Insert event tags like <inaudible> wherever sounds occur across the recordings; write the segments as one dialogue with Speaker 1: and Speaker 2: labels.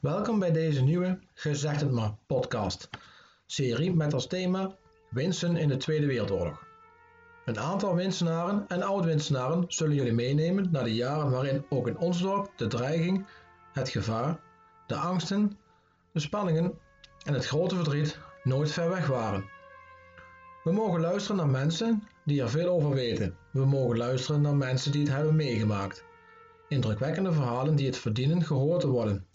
Speaker 1: Welkom bij deze nieuwe Gezegd het maar podcast serie met als thema Winsten in de Tweede Wereldoorlog. Een aantal winstenaren en oud-winstenaren zullen jullie meenemen naar de jaren waarin ook in ons dorp de dreiging, het gevaar, de angsten, de spanningen en het grote verdriet nooit ver weg waren. We mogen luisteren naar mensen die er veel over weten. We mogen luisteren naar mensen die het hebben meegemaakt. Indrukwekkende verhalen die het verdienen gehoord te worden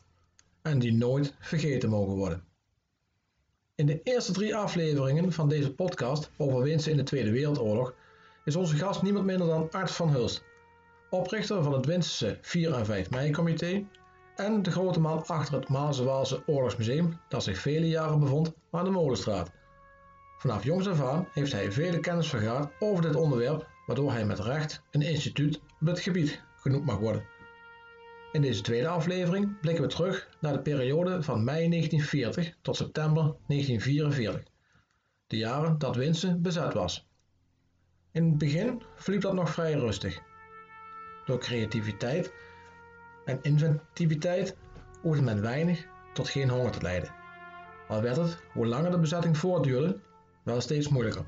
Speaker 1: en die nooit vergeten mogen worden. In de eerste drie afleveringen van deze podcast over winsten in de Tweede Wereldoorlog is onze gast niemand minder dan Art van Hulst, oprichter van het Winsterse 4 en 5 mei-comité en de grote man achter het Maas Oorlogsmuseum dat zich vele jaren bevond aan de Molenstraat. Vanaf jongs af aan heeft hij vele kennis vergaard over dit onderwerp, waardoor hij met recht een instituut op het gebied genoemd mag worden. In deze tweede aflevering blikken we terug naar de periode van mei 1940 tot september 1944, de jaren dat Winsen bezet was. In het begin verliep dat nog vrij rustig. Door creativiteit en inventiviteit hoefde men weinig tot geen honger te lijden. Al werd het, hoe langer de bezetting voortduurde, wel steeds moeilijker.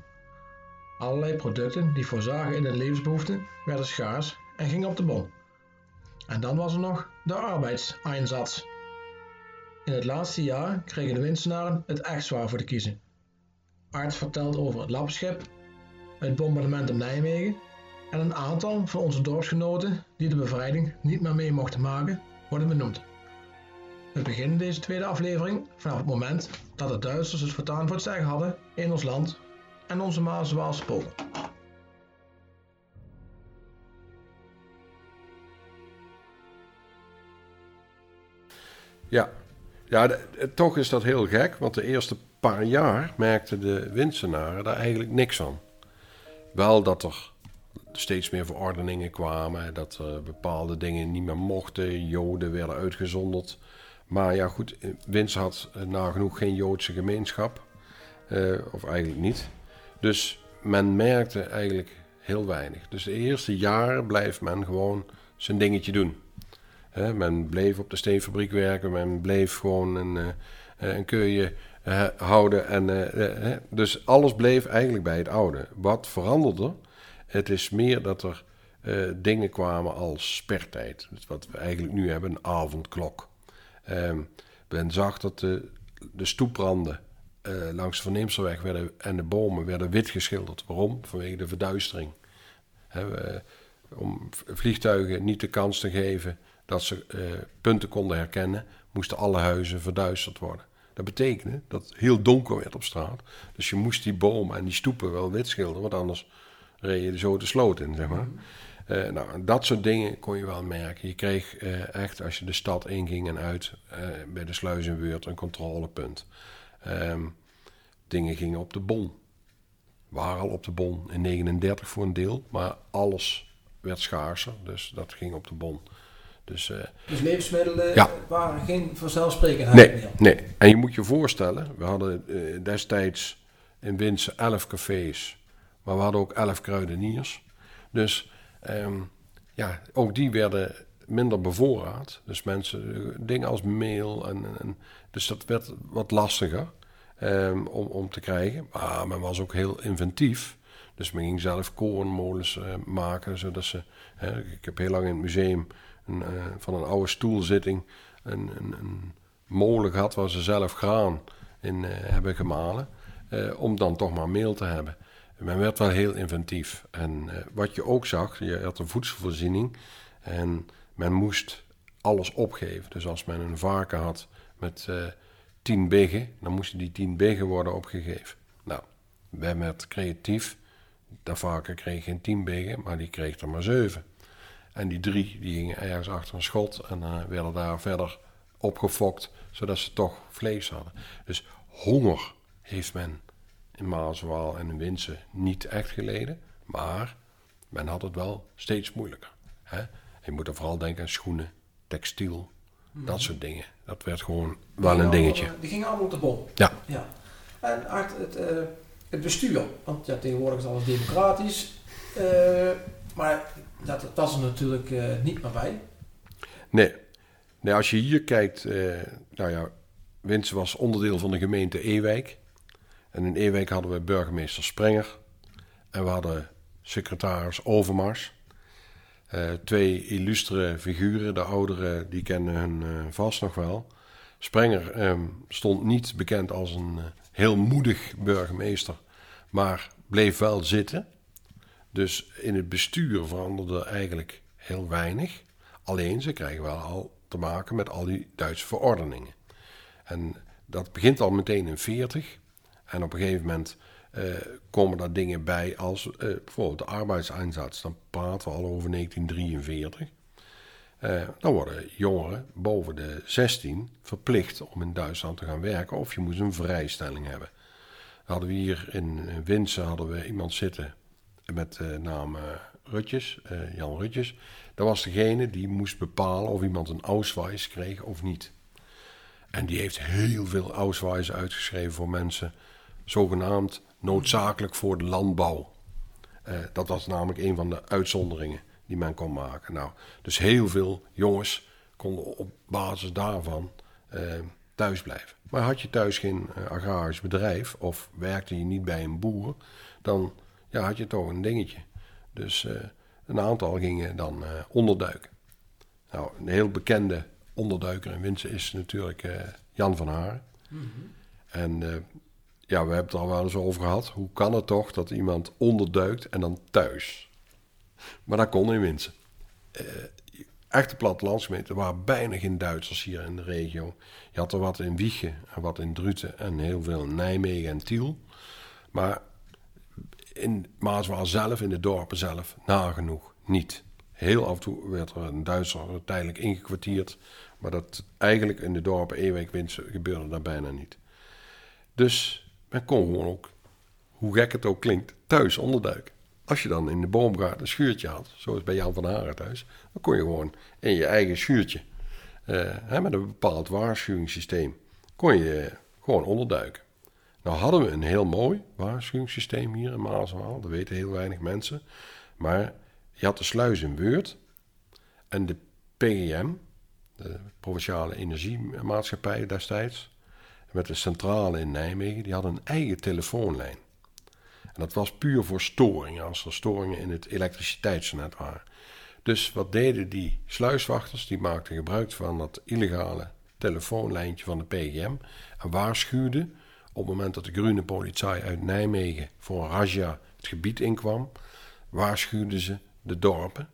Speaker 1: Allerlei producten die voorzagen in de levensbehoeften werden schaars en gingen op de bon. En dan was er nog de arbeidseinsatz. In het laatste jaar kregen de winstenaren het echt zwaar voor te kiezen. Art vertelt over het lapschip, het bombardement op Nijmegen en een aantal van onze dorpsgenoten die de bevrijding niet meer mee mochten maken, worden benoemd. We beginnen deze tweede aflevering vanaf het moment dat de Duitsers het voortaan voor het zeggen hadden in ons land en onze Maas Waalse
Speaker 2: Ja, ja toch is dat heel gek, want de eerste paar jaar merkten de winstenaren daar eigenlijk niks van. Wel dat er steeds meer verordeningen kwamen, dat er bepaalde dingen niet meer mochten, joden werden uitgezonderd. Maar ja, goed, Wins had nagenoeg geen Joodse gemeenschap, eh, of eigenlijk niet. Dus men merkte eigenlijk heel weinig. Dus de eerste jaren blijft men gewoon zijn dingetje doen men bleef op de steenfabriek werken, men bleef gewoon een, uh, een keurje uh, houden. En, dus alles bleef eigenlijk bij het oude. Wat veranderde? Het is meer dat er dingen kwamen als spertijd. Wat we eigenlijk nu hebben, een avondklok. Ehm, men zag dat de, de stoepranden langs de Verneemselweg werden, en de bomen werden wit geschilderd. Waarom? Vanwege de verduistering. om vliegtuigen niet de kans te geven dat ze uh, punten konden herkennen, moesten alle huizen verduisterd worden. Dat betekende dat het heel donker werd op straat. Dus je moest die bomen en die stoepen wel wit schilderen, want anders reed je zo de sloot in, zeg maar. Uh, nou, dat soort dingen kon je wel merken. Je kreeg uh, echt, als je de stad inging en uit, bij de sluizenbeurt een controlepunt. Um, dingen gingen op de bon. Waren al op de bon in 39 voor een deel, maar alles werd schaarser, dus dat ging op de bon.
Speaker 1: Dus, uh, dus levensmiddelen waren geen vanzelfsprekendheid
Speaker 2: nee, Nee, en je moet je voorstellen, we hadden uh, destijds in Winsen elf cafés, maar we hadden ook elf kruideniers. Dus um, ja, ook die werden minder bevoorraad. Dus mensen, eh, dingen als meel en, en dus dat werd wat lastiger um, om, om te krijgen. Maar men was ook heel inventief. Dus men ging zelf korenmolens uh, maken, zodat ze... Hè, ik heb heel lang in het museum uh, van een oude stoelzitting een, een, een, molen gehad waar ze zelf graan in uh, hebben gemalen. Uh, om dan toch maar meel te hebben. Men werd wel heel inventief. En wat je ook zag, je had een voedselvoorziening en men moest alles opgeven. Dus als men een varken had met tien biggen, dan moesten die tien biggen worden opgegeven. Nou, wij werd creatief. Dat varken kreeg geen tien biggen, maar die kreeg er maar zeven. En die drie die gingen ergens achter een schot en uh, werden daar verder opgefokt, zodat ze toch vlees hadden. Dus honger heeft men in Maaswaal en in Winsen niet echt geleden, maar men had het wel steeds moeilijker. Hè? Je moet er vooral denken aan schoenen, textiel, dat soort dingen. Dat werd gewoon wel een dingetje.
Speaker 1: die gingen allemaal op de bol.
Speaker 2: Ja.
Speaker 1: ja. En Art, het, uh, het bestuur, want ja, tegenwoordig is alles democratisch. Uh, maar dat was er natuurlijk uh, niet meer bij.
Speaker 2: Nee. Nee, als je hier kijkt, eh, nou ja, Winsen was onderdeel van de gemeente Ewijk. En in Ewijk hadden we burgemeester Sprenger. En we hadden secretaris Overmars. Uh, twee illustere figuren, de ouderen die kennen hun uh, vast nog wel. Sprenger um, stond niet bekend als een uh, heel moedig burgemeester, maar bleef wel zitten. Dus in het bestuur veranderde eigenlijk heel weinig. Alleen ze krijgen wel al te maken met al die Duitse verordeningen. En dat begint al meteen in 40. En op een gegeven moment uh, komen daar dingen bij als uh, bijvoorbeeld de arbeidseinsatz. Dan praten we al over 1943. Uh, eh, dan worden jongeren boven de 16 verplicht om in Duitsland te gaan werken of je moest een vrijstelling hebben. Hadden we hier in Winsen hadden we iemand zitten met de naam Rutjes, Jan Rutjes. Dat was degene die moest bepalen of iemand een Ausweis kreeg of niet. En die heeft heel veel Ausweis uitgeschreven voor mensen, zogenaamd noodzakelijk voor de landbouw. Uh, dat was namelijk een van de uitzonderingen die men kon maken. Nou, dus heel veel jongens konden op basis daarvan uh, thuis blijven. Maar had je thuis geen uh, agrarisch bedrijf of werkte je niet bij een boer, dan ja, had je toch een dingetje. Dus een aantal gingen dan onderduiken. Nou, een heel bekende onderduiker in Winsen is natuurlijk Jan van Haren. Mm -hmm. En ja, we hebben het er al wel eens over gehad. Hoe kan het toch dat iemand onderduikt en dan thuis? Maar dat kon in Winsen. Echte plattelandsgemeenten waren bijna geen Duitsers hier in de regio. Je had er wat in Wiegen en wat in Druten en heel veel in Nijmegen en Tiel. Maar in Maaswaal zelf, in de dorpen zelf, nagenoeg niet. Heel af en toe werd er een Duitser tijdelijk ingekwartierd. Maar dat eigenlijk in de dorpen Ewijk, Winsen gebeurde dat bijna niet. Dus men kon gewoon ook, hoe gek het ook klinkt, thuis onderduiken. Als je dan in de boomgaard een schuurtje had, zoals bij Jan van Haren thuis, dan kon je gewoon in je eigen schuurtje, hè, met een bepaald waarschuwingssysteem, kon je gewoon onderduiken. Nou hadden we een heel mooi waarschuwingssysteem hier in Maaswaal, dat weten heel weinig mensen. Maar je had de sluis in Weurt en de PGM, de Provinciale Energiemaatschappij destijds, met de centrale in Nijmegen, die hadden een eigen telefoonlijn. En dat was puur voor storingen, als er storingen in het elektriciteitsnet waren. Dus wat deden die sluiswachters? Die maakten gebruik van dat illegale telefoonlijntje van de PGM en waarschuwden op het moment dat de groene politie uit Nijmegen voor een razzia het gebied inkwam, waarschuwden ze de dorpen.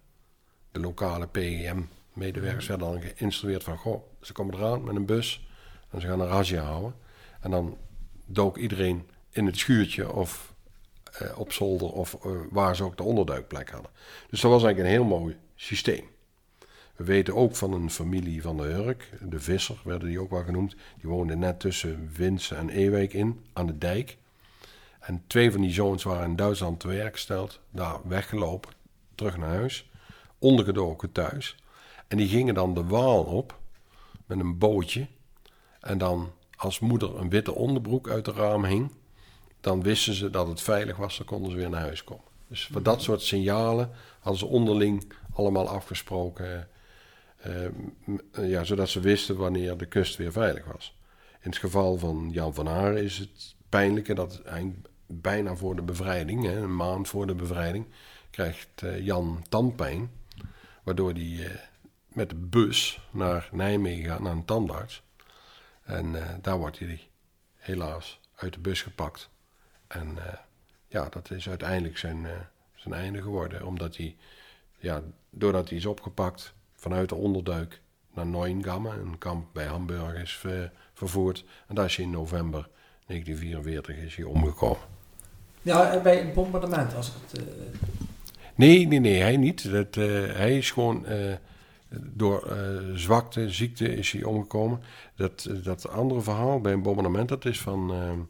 Speaker 2: De lokale PGM-medewerkers werden dan geïnstrueerd van, goh, ze komen eraan met een bus, en ze gaan een razzia houden. En dan dook iedereen in het schuurtje of uh, op zolder of uh, waar ze ook de onderduikplek hadden. Dus dat was eigenlijk een heel mooi systeem. We weten ook van een familie van de Hurk, de Visser werden die ook wel genoemd. Die woonde net tussen Winsen en Ewijk in, aan de dijk. En twee van die zoons waren in Duitsland te werk gesteld, daar weggelopen, terug naar huis, ondergedoken thuis. En die gingen dan de Waal op met een bootje en dan als moeder een witte onderbroek uit het raam hing, dan wisten ze dat het veilig was, dan konden ze weer naar huis komen. Dus voor dat soort signalen hadden ze onderling allemaal afgesproken, ja, zodat ze wisten wanneer de kust weer veilig was. In het geval van Jan van Haren is het pijnlijke dat hij bijna voor de bevrijding, hè, een maand voor de bevrijding, krijgt uh, Jan tandpijn, waardoor hij uh, met de bus naar Nijmegen gaat, naar een tandarts. En daar wordt hij helaas uit de bus gepakt. En ja, dat is uiteindelijk zijn, zijn einde geworden. Omdat hij, ja, doordat hij is opgepakt vanuit de onderduik naar Neuengamme, een kamp bij Hamburg, is ver, vervoerd. En daar is hij in november 1944 is hij omgekomen.
Speaker 3: Ja, bij een bombardement, als ik het...
Speaker 2: Nee, nee, nee, hij niet. Dat, hij is gewoon door uh, zwakte, ziekte is hij omgekomen. Dat, dat andere verhaal bij een bombardement, dat is van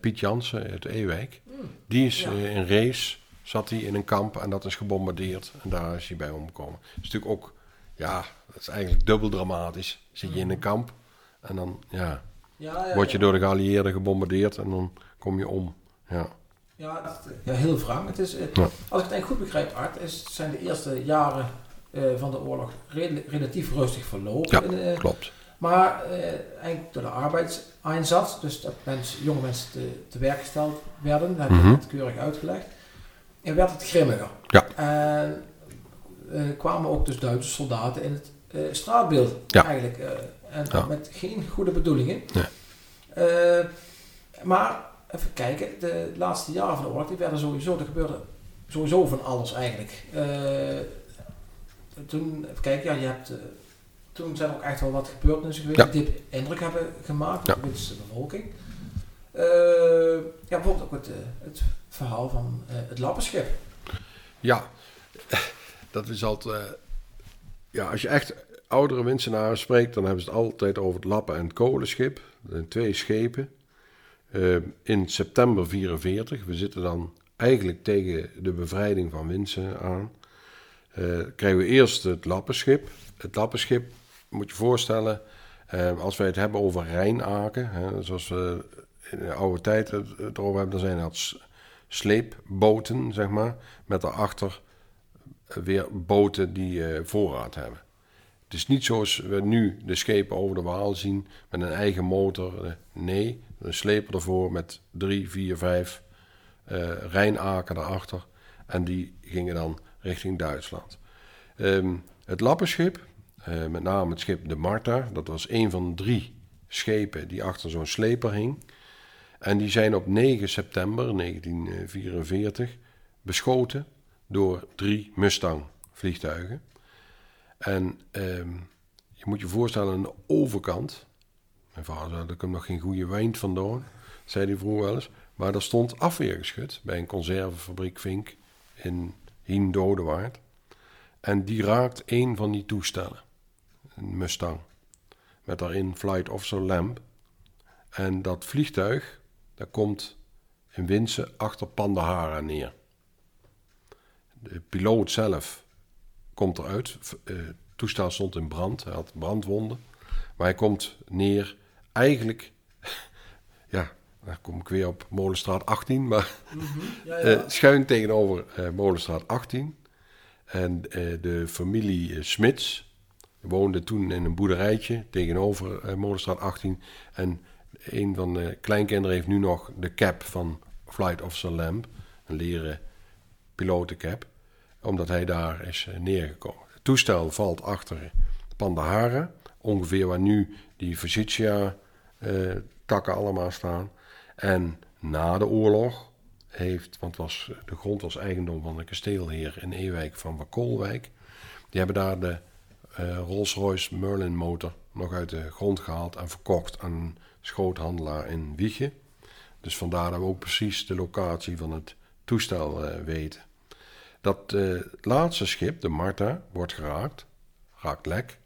Speaker 2: Piet Jansen uit Ewijk. Mm, die is ja. in race, zat hij in een kamp en dat is gebombardeerd. En daar is hij bij omgekomen. Dat is natuurlijk ook, ja, dat is eigenlijk dubbel dramatisch. Zit je in een kamp en dan, ja, ja, ja word je door de geallieerden gebombardeerd en dan kom je om. Ja.
Speaker 3: Ja, ja heel wrang. Het is, als ik het eigenlijk goed begrijp, Art, is, zijn de eerste jaren eh, van de oorlog rel- relatief rustig verlopen.
Speaker 2: Ja,
Speaker 3: in, eh,
Speaker 2: Klopt.
Speaker 3: maar eh, eigenlijk door de arbeidseinsatz, dus dat mensen, jonge mensen te, te werk gesteld werden, dat heb je net keurig uitgelegd, en werd het grimmiger.
Speaker 2: Ja.
Speaker 3: En eh, kwamen ook dus Duitse soldaten in het eh, straatbeeld
Speaker 2: Ja.
Speaker 3: eigenlijk. eh, en
Speaker 2: Ja.
Speaker 3: met geen goede bedoelingen.
Speaker 2: Nee.
Speaker 3: Eh, maar even kijken, de laatste jaren van de oorlog, die werden sowieso, er gebeurde sowieso van alles eigenlijk. Eh, toen, even kijken, ja, je hebt, eh, toen zijn er ook echt wel wat gebeurtenissen geweest
Speaker 2: Ja.
Speaker 3: die indruk hebben gemaakt
Speaker 2: Ja.
Speaker 3: op de bevolking. Eh, ja, bijvoorbeeld ook het, eh, het verhaal van eh, het lappenschip.
Speaker 2: Ja, dat is altijd. eh, ja, als je echt oudere winsenaren spreekt, dan hebben ze het altijd over het Lappen- en het Kolenschip. Dat zijn twee schepen. Eh, in september 44, we zitten dan eigenlijk tegen de bevrijding van Winsen aan. eh, krijgen we eerst het Lappenschip. Het Lappenschip, moet je voorstellen, als wij het hebben over Rijnaken, hè, zoals we in de oude tijd het, erover hebben, dan zijn dat sleepboten, zeg maar, met daarachter weer boten die eh, voorraad hebben. Het is niet zoals we nu de schepen over de Waal zien met een eigen motor. Eh, Nee, een sleper ervoor met drie, vier, vijf eh Rijnaken daarachter. En die gingen dan richting Duitsland. Ehm, het Lappenschip, met name het schip de Marta, dat was een van drie schepen die achter zo'n sleper hing. En die zijn op 9 september 1944 beschoten door drie Mustang vliegtuigen. En ehm, je moet je voorstellen, aan de overkant, mijn vader zei, daar komt nog geen goede wijn vandaan, zei hij vroeger wel eens. Maar er stond afweergeschut bij een conservefabriek Vink in Hien-Dodewaard. En die raakt een van die toestellen, een Mustang, met daarin Flight Officer Lamp. En dat vliegtuig, dat komt in Winsen achter Pandahara neer. De piloot zelf komt eruit. V- eh, Het toestel stond in brand, hij had brandwonden. Maar hij komt neer eigenlijk, <laughs> ja, dan kom ik weer op Molenstraat 18, maar
Speaker 3: Ja, <laughs>
Speaker 2: eh, schuin tegenover eh, Molenstraat 18. En de familie Smits woonde toen in een boerderijtje tegenover Molenstraat 18. En een van de kleinkinderen heeft nu nog de cap van Flight Officer Lamb, een leren pilotencap, omdat hij daar is eh, neergekomen. Het toestel valt achter Pandahara, ongeveer waar nu die Forsythia-takken allemaal staan. En na de oorlog heeft, want was, de grond was eigendom van de kasteelheer in Ewijk van Wakolwijk. Die hebben daar de eh, Rolls-Royce Merlin motor nog uit de grond gehaald en verkocht aan een schoothandelaar in Wiegen. Dus vandaar dat we ook precies de locatie van het toestel eh, weten. Dat eh, laatste schip, de Marta, wordt geraakt, raakt lek.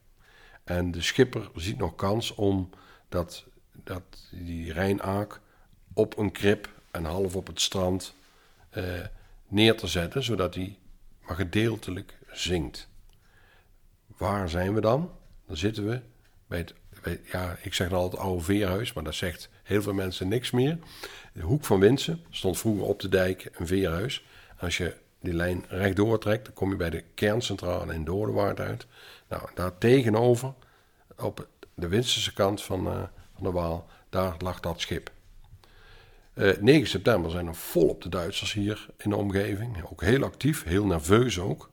Speaker 2: En de schipper ziet nog kans om dat, dat die Rijnaak op een krip en half op het strand eh, neer te zetten, zodat hij maar gedeeltelijk zinkt. Waar zijn we dan? Dan zitten we bij het, ja, ik zeg dan altijd oude veerhuis, maar dat zegt heel veel mensen niks meer. De hoek van Winsen stond vroeger op de dijk een veerhuis. Als je die lijn rechtdoor trekt, dan kom je bij de kerncentrale in Doordewaard uit. Nou, daar tegenover, op de Winsense kant van, eh, van de Waal, daar lag dat schip. Eh, 9 september zijn er volop de Duitsers hier in de omgeving. Ook heel actief, heel nerveus ook.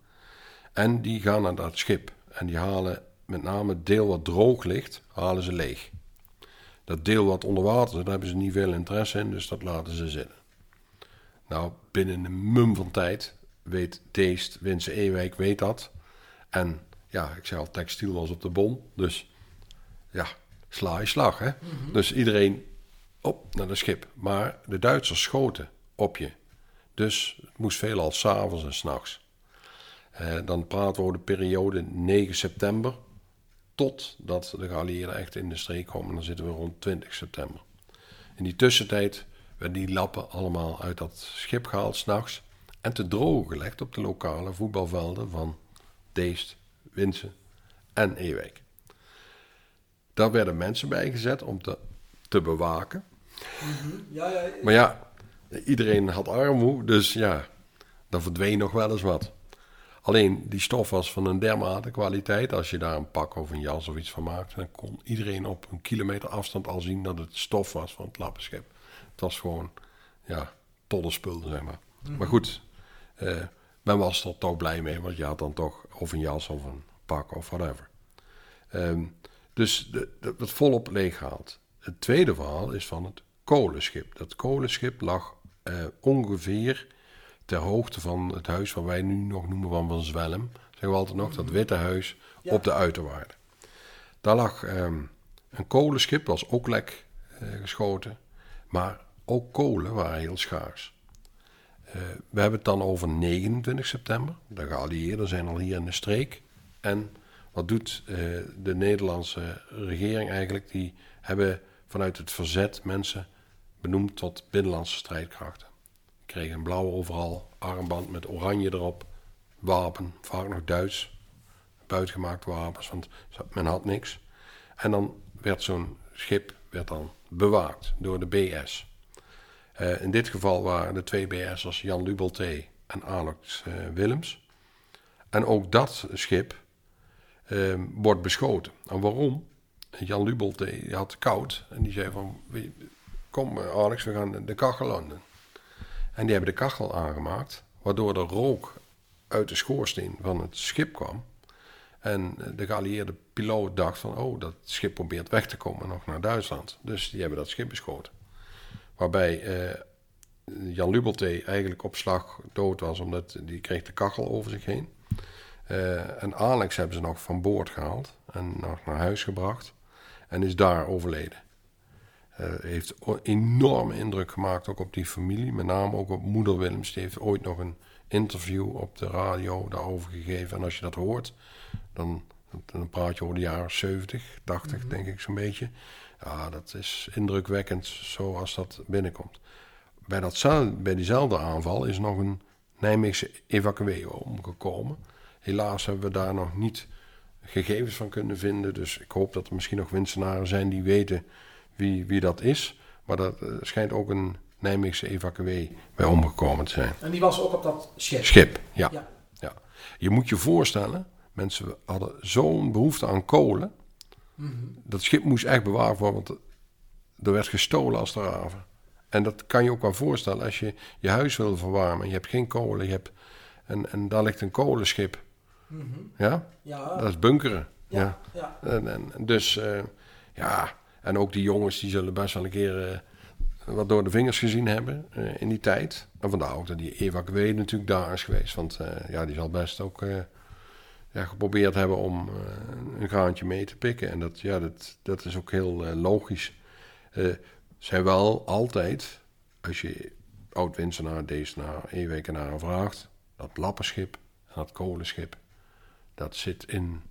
Speaker 2: En die gaan naar dat schip. En die halen met name het deel wat droog ligt, halen ze leeg. Dat deel wat onder water zit, daar hebben ze niet veel interesse in, dus dat laten ze zitten. Nou, binnen een mum van tijd weet Deest, Winse Ewijk weet dat. En ja, ik zei al, textiel was op de bon, dus ja, sla je slag, hè. Dus iedereen op naar het schip. Maar de Duitsers schoten op je. Dus het moest veelal s'avonds en s'nachts. Eh, dan praten we over de periode 9 september. Totdat de geallieerden echt in de streek komen. Dan zitten we rond 20 september. In die tussentijd werden die lappen allemaal uit dat schip gehaald s'nachts. En te drogen gelegd op de lokale voetbalvelden van Deest, Winsen en Ewijk. Daar werden mensen bij gezet om te, te bewaken.
Speaker 3: Ja, ja,
Speaker 2: Maar ja, iedereen had armoe, dus ja, dan verdween nog wel eens wat. Alleen die stof was van een dermate kwaliteit. Als je daar een pak of een jas of iets van maakte, dan kon iedereen op een kilometer afstand al zien dat het stof was van het lappenschip. Het was gewoon, ja, tolle spul, zeg maar. Maar goed, eh, men was er toch blij mee, want je had dan toch of een jas of een pak of whatever. Ehm, dus de, de, dat volop leeggehaald. Het tweede verhaal is van het kolenschip. Dat kolenschip lag eh, ongeveer ter hoogte van het huis wat wij nu nog noemen van Van Zwelm. Zeggen we altijd nog, dat witte huis
Speaker 3: Ja.
Speaker 2: op de uiterwaarden. Daar lag ehm, een kolenschip, was ook lek eh, geschoten. Maar ook kolen waren heel schaars. Eh, we hebben het dan over 29 september. De geallieerden zijn al hier in de streek. En wat doet eh, de Nederlandse regering eigenlijk? Die hebben vanuit het verzet mensen benoemd tot binnenlandse strijdkrachten. Kregen een blauwe overal, armband met oranje erop, wapen, vaak nog Duits, buitgemaakt wapens, want men had niks. En dan werd zo'n schip werd dan bewaakt door de BS. Eh, in dit geval waren de twee BS'ers Jan Lubelté en Alex eh, Willems. En ook dat schip eh, wordt beschoten. En waarom? Jan Lubelté die had koud en die zei van... "Wie- Kom eh, Alex, we gaan de kachel aan doen. En die hebben de kachel aangemaakt, waardoor de rook uit de schoorsteen van het schip kwam. En de geallieerde piloot dacht van, oh, dat schip probeert weg te komen nog naar Duitsland. Dus die hebben dat schip beschoten. Waarbij eh, Jan Lubelté eigenlijk op slag dood was, omdat die kreeg de kachel over zich heen. Eh, en Alex hebben ze nog van boord gehaald en nog naar huis gebracht. En is daar overleden. Eh, heeft enorme indruk gemaakt ook op die familie. Met name ook op moeder Willems. Die heeft ooit nog een interview op de radio daarover gegeven. En als je dat hoort, dan, dan praat je over de jaren 70, 80 denk ik zo'n beetje. Ja, dat is indrukwekkend zoals dat binnenkomt. Bij, datzelfde, bij diezelfde aanval is nog een Nijmeegse evacuee omgekomen. Helaas hebben we daar nog niet gegevens van kunnen vinden. Dus ik hoop dat er misschien nog winstenaren zijn die weten wie, wie dat is. Maar dat eh, schijnt ook een Nijmeegse evacuee bij omgekomen te zijn.
Speaker 3: En die was ook op dat schip.
Speaker 2: Schip, ja.
Speaker 3: Ja.
Speaker 2: ja. Je moet je voorstellen, mensen hadden zo'n behoefte aan kolen. Dat schip moest echt bewaard worden, want er werd gestolen als de raven. En dat kan je ook wel voorstellen als je je huis wil verwarmen. Je hebt geen kolen, je hebt, en, en daar ligt een kolenschip. Ja,
Speaker 3: Ja,
Speaker 2: dat is bunkeren. ja.
Speaker 3: ja. ja.
Speaker 2: En, en, dus eh, ja, en ook die jongens die zullen best wel een keer eh, wat door de vingers gezien hebben eh, in die tijd. En vandaar ook dat die evacuee natuurlijk daar is geweest. Want ja, die zal best ook geprobeerd hebben om eh, een graantje mee te pikken. En dat, ja, dat, dat is ook heel eh, logisch. Eh zijn wel altijd, als je oud-Winsenaar, Deesenaar, Ewekenaar vraagt, dat lappenschip en dat kolenschip, dat zit in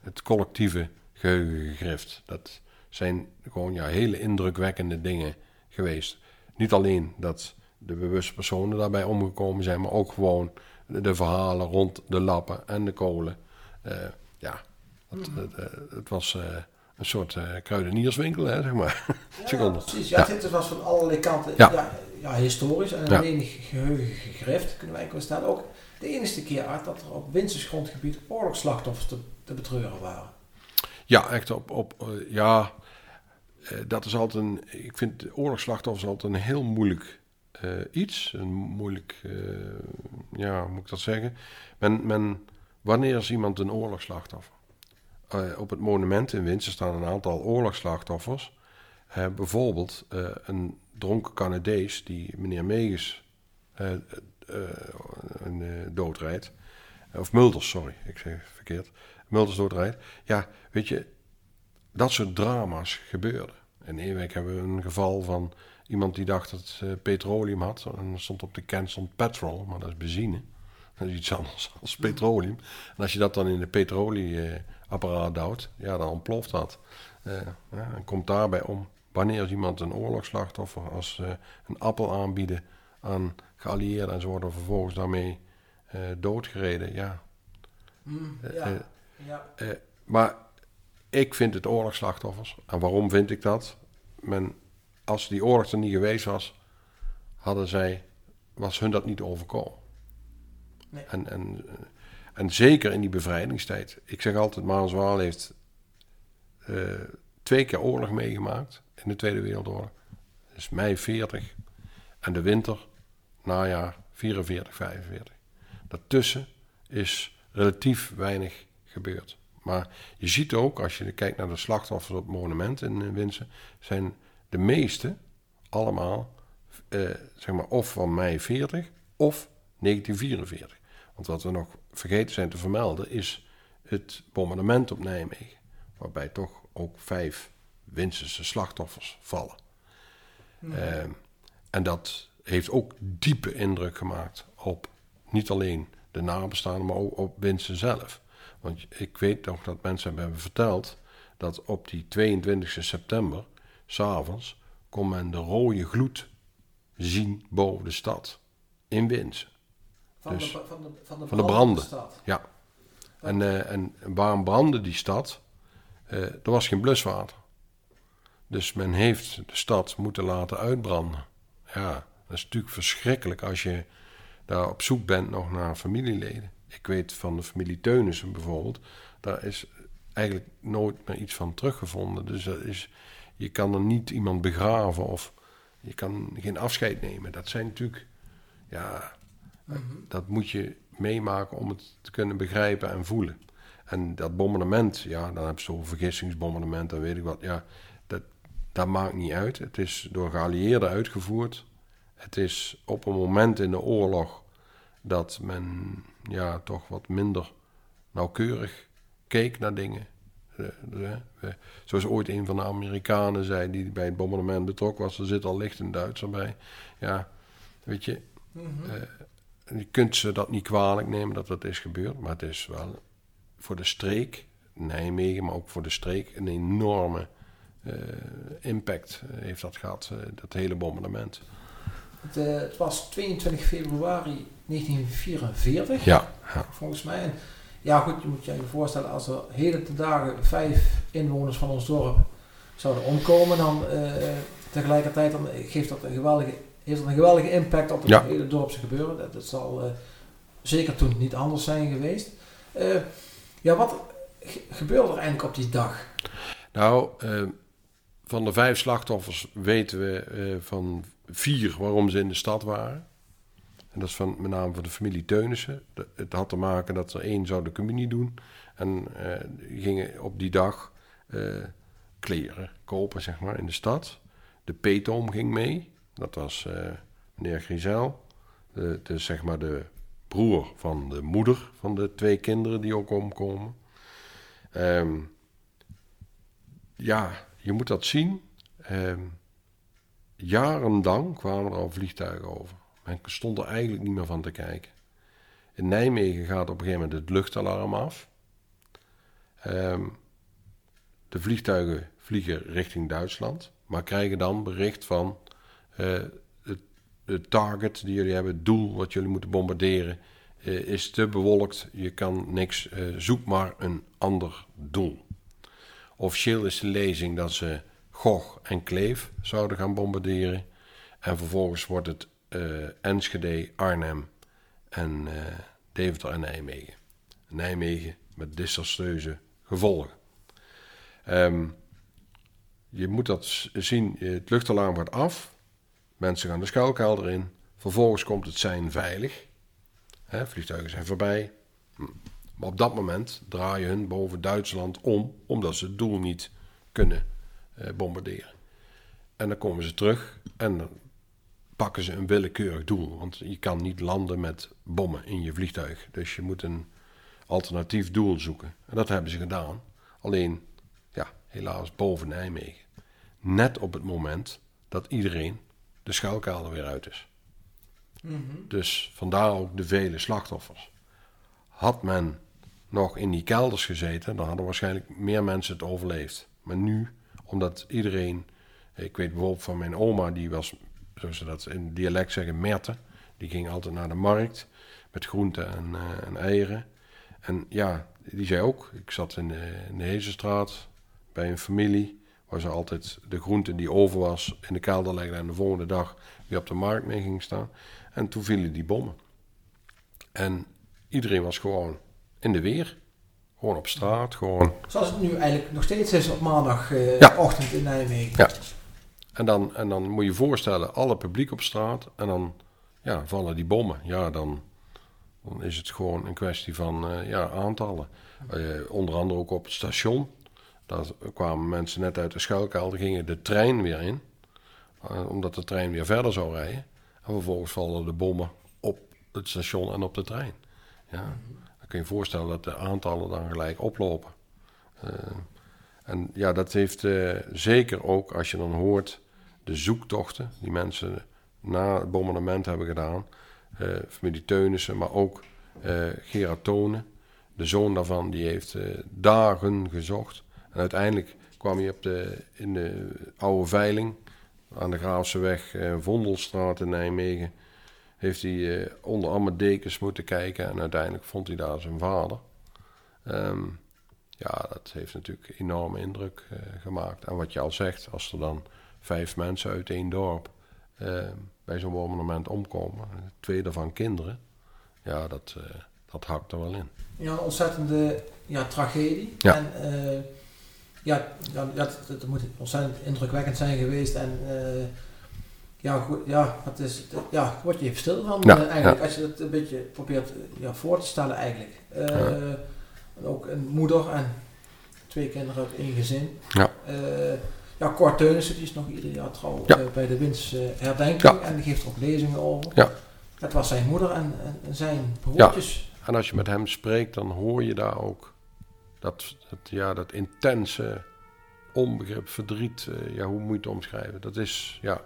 Speaker 2: het collectieve geheugen gegrift. Dat zijn gewoon ja, hele indrukwekkende dingen geweest. Niet alleen dat de bewuste personen daarbij omgekomen zijn, maar ook gewoon de verhalen rond de lappen en de kolen. Eh, ja, het, het, eh, het was eh, een soort kruidenierswinkel, hè, zeg maar.
Speaker 3: Ja, <laughs>
Speaker 2: Seconde.
Speaker 3: precies. Ja, Dit was van allerlei kanten
Speaker 2: Ja.
Speaker 3: ja. Ja, historisch en
Speaker 2: Ja.
Speaker 3: alleen geheugen gegrift, kunnen wij wel stellen. Ook de enige keer uit dat er op Winsters grondgebied oorlogsslachtoffers te, te betreuren waren.
Speaker 2: Ja, echt op. op ja, dat is altijd een. Ik vind oorlogsslachtoffers altijd een heel moeilijk iets. Een moeilijk. ja, hoe moet ik dat zeggen? Men, men, wanneer is iemand een oorlogsslachtoffer? Eh, op het monument in Winsen staan een aantal oorlogsslachtoffers. Eh, bijvoorbeeld eh, een dronken Canadees die meneer eh, doodrijdt. Of Mulders, sorry, ik zeg verkeerd. Mulders doodrijdt. Ja, weet je, dat soort drama's gebeurden. In Ewijk hebben we een geval van iemand die dacht dat petroleum had. En stond op de can stond petrol, maar dat is benzine. Dat is iets anders <laughs> als petroleum. En als je dat dan in de petrolieapparaat duwt, ja, dan ontploft dat. Eh, ja, en komt daarbij om. Wanneer is iemand een oorlogsslachtoffer als ze een appel aanbieden aan geallieerden en ze worden vervolgens daarmee eh, doodgereden? Ja,
Speaker 3: ja.
Speaker 2: eh,
Speaker 3: ja.
Speaker 2: maar ik vind het oorlogsslachtoffers. En waarom vind ik dat? Men, als die oorlog er niet geweest was, hadden zij, was hun dat niet overkomen. En, en, eh, En zeker in die bevrijdingstijd. Ik zeg altijd, Maaswaal heeft eh, twee keer oorlog meegemaakt in de Tweede Wereldoorlog. Dat is mei 40 en de winter, najaar 44, 45. Daartussen is relatief weinig gebeurd. Maar je ziet ook, als je kijkt naar de slachtoffers op het monument in Winsen, zijn de meeste allemaal eh, zeg maar of van mei 40 of 1944. Want wat we nog vergeten zijn te vermelden is het bombardement op Nijmegen. Waarbij toch ook vijf Winsense slachtoffers vallen. Ehm, en dat heeft ook diepe indruk gemaakt op niet alleen de nabestaanden, maar ook op Winsen zelf. Want ik weet nog dat mensen hebben verteld dat op die 22 september, s'avonds, kon men de rode gloed zien boven de stad. In Winsen.
Speaker 3: Van,
Speaker 2: Dus
Speaker 3: de, van, de, van, de,
Speaker 2: van de branden. Ja. En, eh, en waarom brandde die stad? Eh, er was geen bluswater. Dus men heeft de stad moeten laten uitbranden. Ja, dat is natuurlijk verschrikkelijk als je daar op zoek bent nog naar familieleden. Ik weet van de familie Teunissen bijvoorbeeld, daar is eigenlijk nooit meer iets van teruggevonden. Dus dat is, je kan er niet iemand begraven of je kan geen afscheid nemen. Dat zijn natuurlijk, ja, dat moet je meemaken om het te kunnen begrijpen en voelen. En dat bombardement, ja, dan heb je zo'n vergissingsbombardement en weet ik wat. Ja, dat, dat maakt niet uit. Het is door geallieerden uitgevoerd. Het is op een moment in de oorlog dat men ja, toch wat minder nauwkeurig keek naar dingen. Eh, eh, eh, Zoals ooit een van de Amerikanen zei die bij het bombardement betrokken was, er zit al licht een Duitser bij. Ja, weet je, eh, je kunt ze dat niet kwalijk nemen dat dat is gebeurd, maar het is wel voor de streek, Nijmegen, maar ook voor de streek, een enorme eh, impact eh, heeft dat gehad, eh, dat hele bombardement.
Speaker 3: Het, het was 22 februari 1944,
Speaker 2: Ja, ja.
Speaker 3: volgens mij. En ja, goed, je moet je even voorstellen, als er hele te dagen vijf inwoners van ons dorp zouden omkomen, dan tegelijkertijd dan geeft dat een geweldige, heeft dat een geweldige impact op het
Speaker 2: Ja.
Speaker 3: hele dorpse gebeuren. Dat, dat zal eh, zeker toen niet anders zijn geweest. Eh, ja, wat ge- gebeurde er eigenlijk op die dag?
Speaker 2: Nou, eh, van de vijf slachtoffers weten we van vier waarom ze in de stad waren. En dat is van, met name van de familie Teunissen. De- Het had te maken dat er één zou de communie doen. En die gingen op die dag kleren kopen, zeg maar, in de stad. De peetoom ging mee. Dat was eh, meneer Grisel. De, zeg maar de broer van de moeder van de twee kinderen die ook omkomen. Ehm, ja, je moet dat zien. Ehm, jarenlang kwamen er al vliegtuigen over. Men stond er eigenlijk niet meer van te kijken. In Nijmegen gaat op een gegeven moment het luchtalarm af. Ehm, de vliegtuigen vliegen richting Duitsland, maar krijgen dan bericht van eh, het, target die jullie hebben, het doel wat jullie moeten bombarderen, eh, is te bewolkt. Je kan niks, eh, zoek maar een ander doel. Officieel is de lezing dat ze Gog en Kleef zouden gaan bombarderen. En vervolgens wordt het Enschede, Arnhem en Deventer en Nijmegen. Nijmegen met desastreuze gevolgen. Ehm, je moet dat zien, het luchtalarm wordt af. Mensen gaan de schuilkelder in. Vervolgens komt het zijn veilig. Vliegtuigen zijn voorbij. Hm. Maar op dat moment draaien hun boven Duitsland om, omdat ze het doel niet kunnen eh, bombarderen. En dan komen ze terug en dan pakken ze een willekeurig doel. Want je kan niet landen met bommen in je vliegtuig. Dus je moet een alternatief doel zoeken. En dat hebben ze gedaan. Alleen, ja, helaas boven Nijmegen. Net op het moment dat iedereen de schuilkelder weer uit is. Dus vandaar ook de vele slachtoffers. Had men nog in die kelders gezeten, dan hadden waarschijnlijk meer mensen het overleefd. Maar nu, omdat iedereen, ik weet bijvoorbeeld van mijn oma, die was, zoals ze dat in dialect zeggen, merte. Die ging altijd naar de markt met groenten en, eh, en eieren. En ja, die zei ook, ik zat in de, in de Hezenstraat bij een familie, waar ze altijd de groente die over was in de kelder legden en de volgende dag weer op de markt mee ging staan. En toen vielen die bommen. En iedereen was gewoon in de weer. Gewoon op straat, gewoon.
Speaker 3: Zoals het nu eigenlijk nog steeds is op maandagochtend in Nijmegen.
Speaker 2: Ja. En dan, en dan moet je je voorstellen, alle publiek op straat en dan ja, vallen die bommen. Ja, dan, dan is het gewoon een kwestie van eh, ja, aantallen. Eh, onder andere ook op het station. Daar kwamen mensen net uit de schuilkelder, gingen de trein weer in. eh, omdat de trein weer verder zou rijden. En vervolgens vallen de bommen op het station en op de trein. Ja, dan kun je je voorstellen dat de aantallen dan gelijk oplopen. Eh, en ja, dat heeft eh, zeker ook als je dan hoort de zoektochten die mensen na het bombardement hebben gedaan. eh familie Teunissen, maar ook Tonen. De zoon daarvan die heeft dagen gezocht. En uiteindelijk kwam hij op de, in de oude veiling aan de Graafseweg, eh Vondelstraat in Nijmegen. Heeft hij eh, onder allemaal dekens moeten kijken en uiteindelijk vond hij daar zijn vader. Ehm, ja, dat heeft natuurlijk enorme indruk eh, gemaakt. En wat je al zegt, als er dan vijf mensen uit één dorp eh, bij zo'n monument omkomen, twee daarvan kinderen, ja, dat, eh, dat hakt er wel in.
Speaker 3: Ja, een ontzettende ja, tragedie.
Speaker 2: Ja.
Speaker 3: En ja, ja, dat, dat moet ontzettend indrukwekkend zijn geweest. En eh, ja, goed, ja, het is, ja, word je even stil van
Speaker 2: Ja,
Speaker 3: eh, eigenlijk.
Speaker 2: ja.
Speaker 3: Als je het een beetje probeert eh, ja, voor te stellen eigenlijk. En ook een moeder en twee kinderen uit één gezin.
Speaker 2: Ja.
Speaker 3: Eh, ja, Cor Teunissen, die is nog ieder jaar trouw bij de Wins herdenking. En die geeft er ook lezingen over.
Speaker 2: Ja.
Speaker 3: Dat was zijn moeder en, en- en zijn broertjes.
Speaker 2: En als je met hem spreekt, dan hoor je daar ook dat, dat, ja, dat intense onbegrip, verdriet. eh, ja, hoe moet je het omschrijven? Dat is, ja,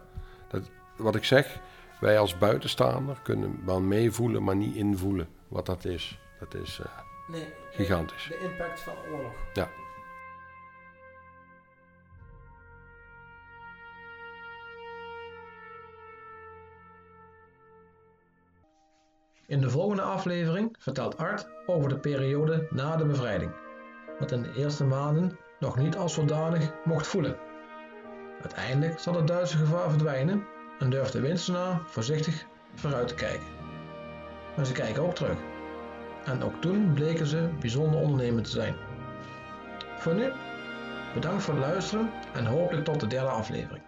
Speaker 2: dat, wat ik zeg, wij als buitenstaander kunnen wel meevoelen, maar niet invoelen wat dat is. Dat is eh,
Speaker 3: Nee,
Speaker 2: gigantisch.
Speaker 3: De impact van oorlog.
Speaker 2: Ja.
Speaker 1: In de volgende aflevering vertelt Art over de periode na de bevrijding, wat in de eerste maanden nog niet als zodanig mocht voelen. Uiteindelijk zal het Duitse gevaar verdwijnen en durft de voorzichtig vooruit te kijken. Maar ze kijken ook terug. En ook toen bleken ze bijzonder ondernemend te zijn. Voor nu, bedankt voor het luisteren en hopelijk tot de derde aflevering.